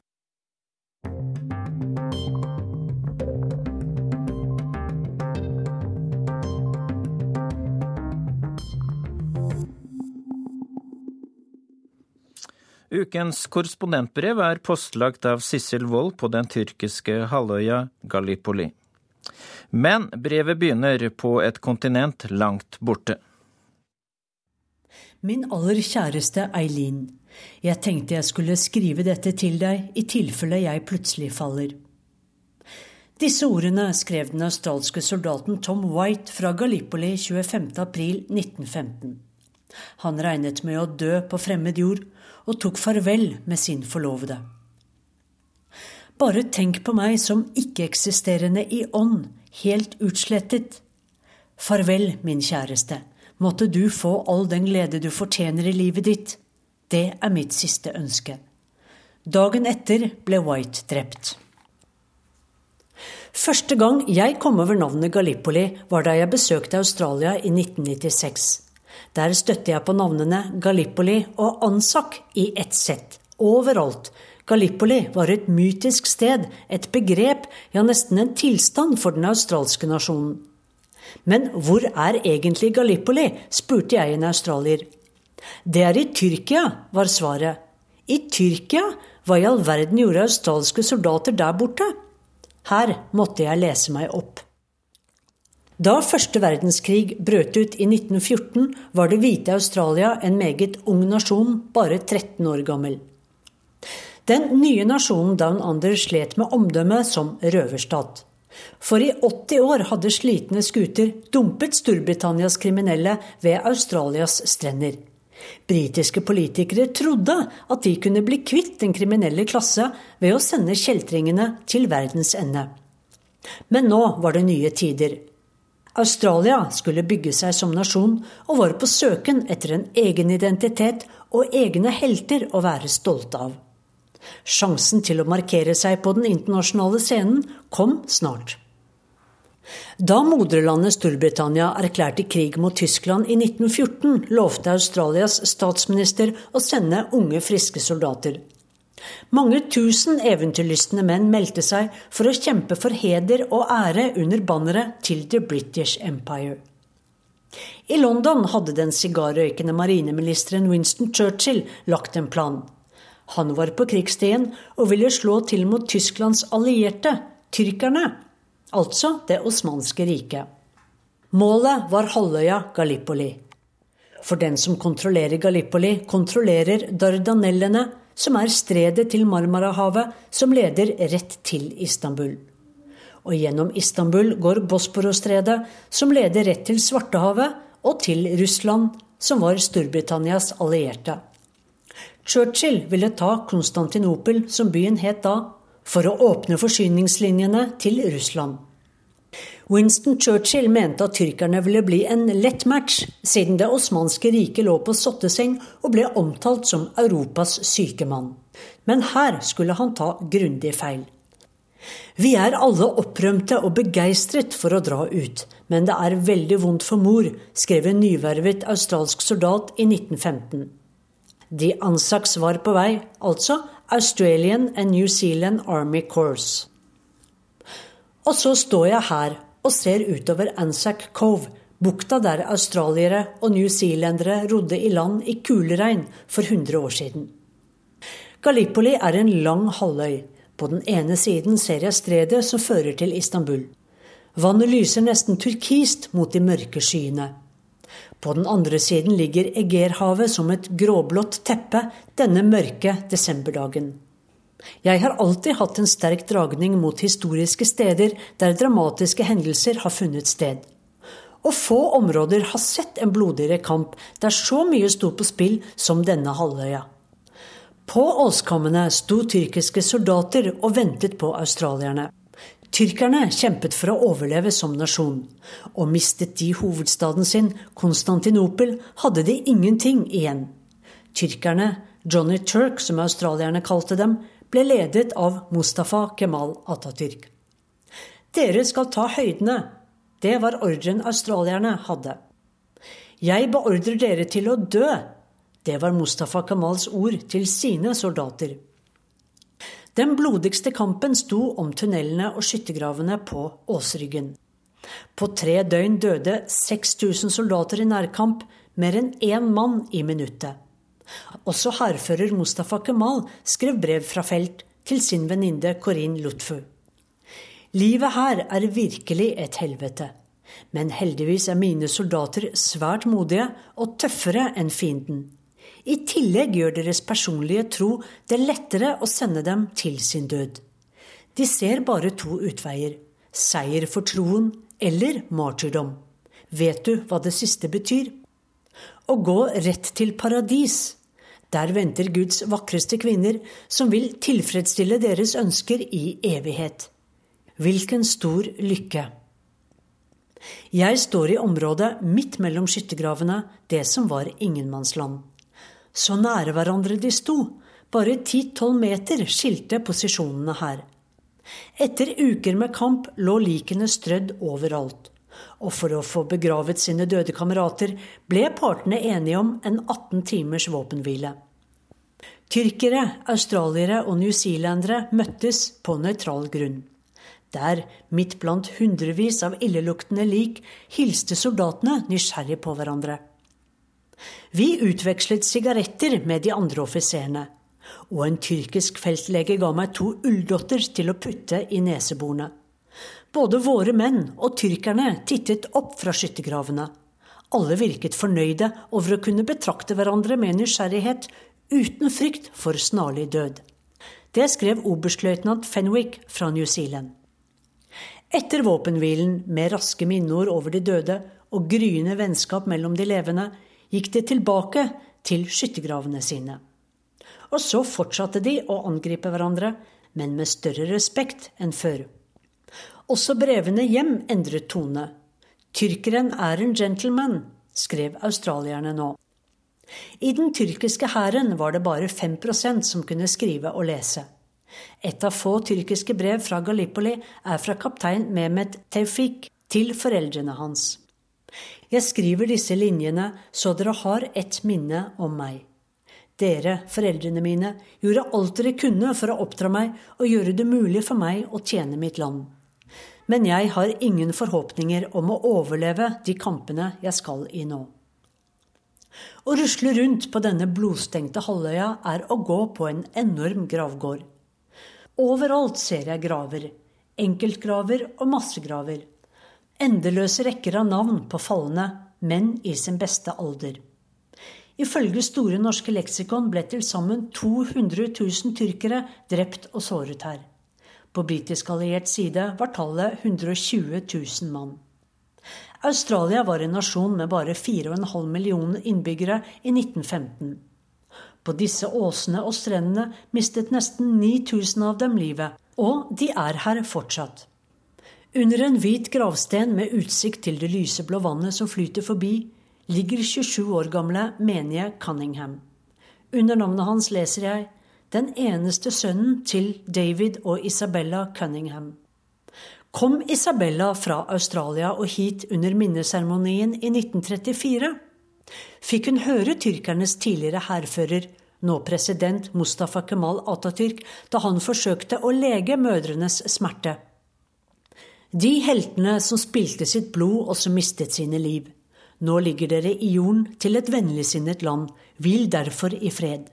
Ukens korrespondentbrev er postlagt av Sissel Wold på den tyrkiske halvøya Gallipoli. Men brevet begynner på et kontinent langt borte. Min aller kjæreste Eileen. Jeg tenkte jeg skulle skrive dette til deg i tilfelle jeg plutselig faller. Disse ordene skrev den australske soldaten Tom White fra Gallipoli 25.4.1915. Han regnet med å dø på fremmed jord, og tok farvel med sin forlovede. Bare tenk på meg som ikke-eksisterende i ånd, helt utslettet. Farvel, min kjæreste. Måtte du få all den glede du fortjener i livet ditt. Det er mitt siste ønske. Dagen etter ble White drept. Første gang jeg kom over navnet Gallipoli, var da jeg besøkte Australia i 1996. Der støtte jeg på navnene Gallipoli og Ansak i ett sett. Overalt. Gallipoli var et mytisk sted, et begrep, ja nesten en tilstand for den australske nasjonen. Men hvor er egentlig Gallipoli? spurte jeg en australier. Det er i Tyrkia, var svaret. I Tyrkia? Hva i all verden gjorde australske soldater der borte? Her måtte jeg lese meg opp. Da første verdenskrig brøt ut i 1914, var det hvite Australia en meget ung nasjon, bare 13 år gammel. Den nye nasjonen Down Under slet med omdømmet som røverstat. For i 80 år hadde slitne skuter dumpet Storbritannias kriminelle ved Australias strender. Britiske politikere trodde at de kunne bli kvitt den kriminelle klasse ved å sende kjeltringene til verdens ende. Men nå var det nye tider. Australia skulle bygge seg som nasjon, og var på søken etter en egen identitet og egne helter å være stolte av. Sjansen til å markere seg på den internasjonale scenen kom snart. Da moderlandet Storbritannia erklærte krig mot Tyskland i 1914, lovte Australias statsminister å sende unge, friske soldater. Mange tusen eventyrlystne menn meldte seg for å kjempe for heder og ære under banneret til The British Empire. I London hadde den sigarrøykende marineministeren Winston Churchill lagt en plan. Han var på krigsstien og ville slå til mot Tysklands allierte, tyrkerne, altså det osmanske riket. Målet var halvøya Gallipoli. For den som kontrollerer Gallipoli, kontrollerer Dardanellene, som er stredet til Marmarahavet som leder rett til Istanbul. Og gjennom Istanbul går Bosporostredet, som leder rett til Svartehavet og til Russland, som var Storbritannias allierte. Churchill ville ta Konstantinopel, som byen het da, for å åpne forsyningslinjene til Russland. Winston Churchill mente at tyrkerne ville bli en lett match, siden det osmanske riket lå på sotteseng og ble omtalt som Europas syke mann. Men her skulle han ta grundig feil. Vi er alle opprømte og begeistret for å dra ut, men det er veldig vondt for mor, skrev en nyvervet australsk soldat i 1915. De Ansaks var på vei, altså Australian and New Zealand Army Corps. Og så står jeg her og ser utover Anzac Cove, bukta der australiere og newzealendere rodde i land i kuleregn for 100 år siden. Gallipoli er en lang halvøy. På den ene siden ser jeg stredet som fører til Istanbul. Vannet lyser nesten turkist mot de mørke skyene. På den andre siden ligger Egerhavet som et gråblått teppe denne mørke desemberdagen. Jeg har alltid hatt en sterk dragning mot historiske steder der dramatiske hendelser har funnet sted. Og få områder har sett en blodigere kamp der så mye sto på spill som denne halvøya. På åskammene sto tyrkiske soldater og ventet på australierne. Tyrkerne kjempet for å overleve som nasjon, og mistet de hovedstaden sin, Konstantinopel, hadde de ingenting igjen. Tyrkerne, Johnny Turk som australierne kalte dem, ble ledet av Mustafa Kemal Atatürk. Dere skal ta høydene. Det var ordren australierne hadde. Jeg beordrer dere til å dø. Det var Mustafa Kemals ord til sine soldater. Den blodigste kampen sto om tunnelene og skyttergravene på Åsryggen. På tre døgn døde 6000 soldater i nærkamp, mer enn én mann i minuttet. Også hærfører Mustafa Kemal skrev brev fra felt til sin venninne Corinne Lutfu. Livet her er virkelig et helvete, men heldigvis er mine soldater svært modige og tøffere enn fienden. I tillegg gjør deres personlige tro det lettere å sende dem til sin død. De ser bare to utveier seier for troen eller martyrdom. Vet du hva det siste betyr? Å gå rett til paradis. Der venter Guds vakreste kvinner, som vil tilfredsstille deres ønsker i evighet. Hvilken stor lykke! Jeg står i området midt mellom skyttergravene, det som var ingenmannsland. Så nære hverandre de sto. Bare 10-12 meter skilte posisjonene her. Etter uker med kamp lå likene strødd overalt. Og for å få begravet sine døde kamerater ble partene enige om en 18 timers våpenhvile. Tyrkere, australiere og newzealendere møttes på nøytral grunn. Der, midt blant hundrevis av illeluktende lik, hilste soldatene nysgjerrig på hverandre. Vi utvekslet sigaretter med de andre offiserene, og en tyrkisk feltlege ga meg to ulldotter til å putte i neseborene. Både våre menn og tyrkerne tittet opp fra skyttergravene. Alle virket fornøyde over å kunne betrakte hverandre med nysgjerrighet, uten frykt for snarlig død. Det skrev oberstløytnant Fenwick fra New Zealand. Etter våpenhvilen, med raske minneord over de døde og gryende vennskap mellom de levende, gikk de tilbake til skyttergravene sine. Og så fortsatte de å angripe hverandre, men med større respekt enn før. Også brevene hjem endret tone. Tyrkeren er en gentleman, skrev australierne nå. I den tyrkiske hæren var det bare 5% som kunne skrive og lese. Et av få tyrkiske brev fra Gallipoli er fra kaptein Mehmet Tevfik til foreldrene hans. Jeg skriver disse linjene så dere har et minne om meg. Dere, foreldrene mine, gjorde alt dere kunne for å oppdra meg og gjøre det mulig for meg å tjene mitt land. Men jeg har ingen forhåpninger om å overleve de kampene jeg skal i nå. Å rusle rundt på denne blodstengte halvøya er å gå på en enorm gravgård. Overalt ser jeg graver. Enkeltgraver og massegraver endeløse rekker av navn på falne, menn i sin beste alder. Ifølge Store norske leksikon ble til sammen 200 000 tyrkere drept og såret her. På britisk alliert side var tallet 120 000 mann. Australia var en nasjon med bare 4,5 millioner innbyggere i 1915. På disse åsene og strendene mistet nesten 9000 av dem livet, og de er her fortsatt. Under en hvit gravsten med utsikt til det lyseblå vannet som flyter forbi, ligger 27 år gamle menige Cunningham. Under navnet hans leser jeg 'Den eneste sønnen til David og Isabella Cunningham'. Kom Isabella fra Australia og hit under minneseremonien i 1934? Fikk hun høre tyrkernes tidligere hærfører, nå president Mustafa Kemal Atatürk, da han forsøkte å lege mødrenes smerte? De heltene som spilte sitt blod og som mistet sine liv. Nå ligger dere i jorden til et vennligsinnet land, hvil derfor i fred.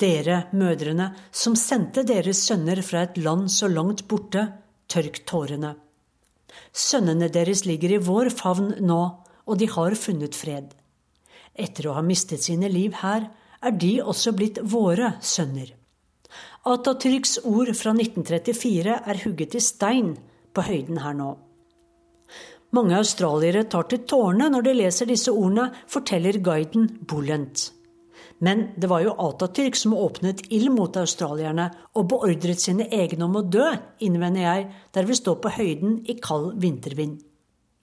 Dere mødrene som sendte deres sønner fra et land så langt borte, tørk tårene. Sønnene deres ligger i vår favn nå, og de har funnet fred. Etter å ha mistet sine liv her, er de også blitt våre sønner. Atatürks ord fra 1934 er hugget i stein, på høyden her nå. Mange australiere tar til tårene når de leser disse ordene, forteller guiden Bulent. Men det var jo Atatürk som åpnet ild mot australierne og beordret sine egne om å dø, innvender jeg, der vi står på høyden i kald vintervind.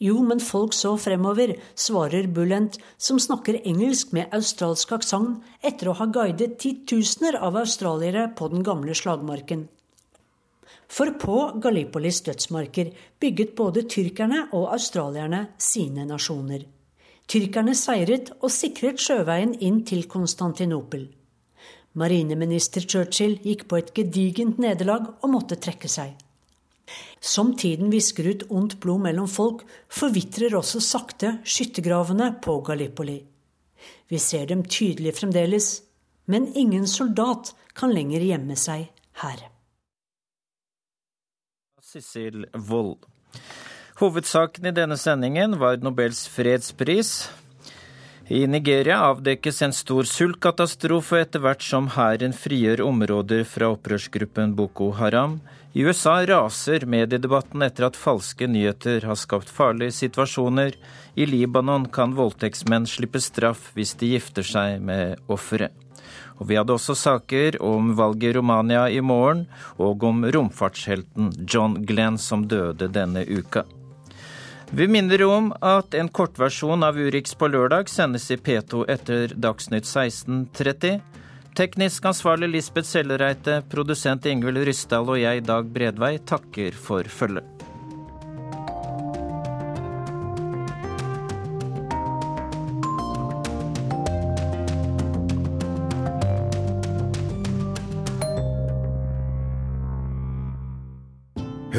Jo, men folk så fremover, svarer Bulent, som snakker engelsk med australsk aksent etter å ha guidet titusener av australiere på den gamle slagmarken. For på Gallipolis dødsmarker bygget både tyrkerne og australierne sine nasjoner. Tyrkerne seiret og sikret sjøveien inn til Konstantinopel. Marineminister Churchill gikk på et gedigent nederlag og måtte trekke seg. Som tiden visker ut ondt blod mellom folk, forvitrer også sakte skyttergravene på Gallipoli. Vi ser dem tydelig fremdeles, men ingen soldat kan lenger gjemme seg her. Sissel Wold. Hovedsaken i denne sendingen var Nobels fredspris. I Nigeria avdekkes en stor sultkatastrofe etter hvert som hæren frigjør områder fra opprørsgruppen Boko Haram. I USA raser mediedebatten etter at falske nyheter har skapt farlige situasjoner. I Libanon kan voldtektsmenn slippe straff hvis de gifter seg med offeret. Og vi hadde også saker om valget i Romania i morgen, og om romfartshelten John Glenn som døde denne uka. Vi minner om at en kortversjon av Urix på lørdag sendes i P2 etter Dagsnytt 16.30. Teknisk ansvarlig Lisbeth Sellereite, produsent Ingvild Ryssdal og jeg, Dag Bredvei, takker for følget.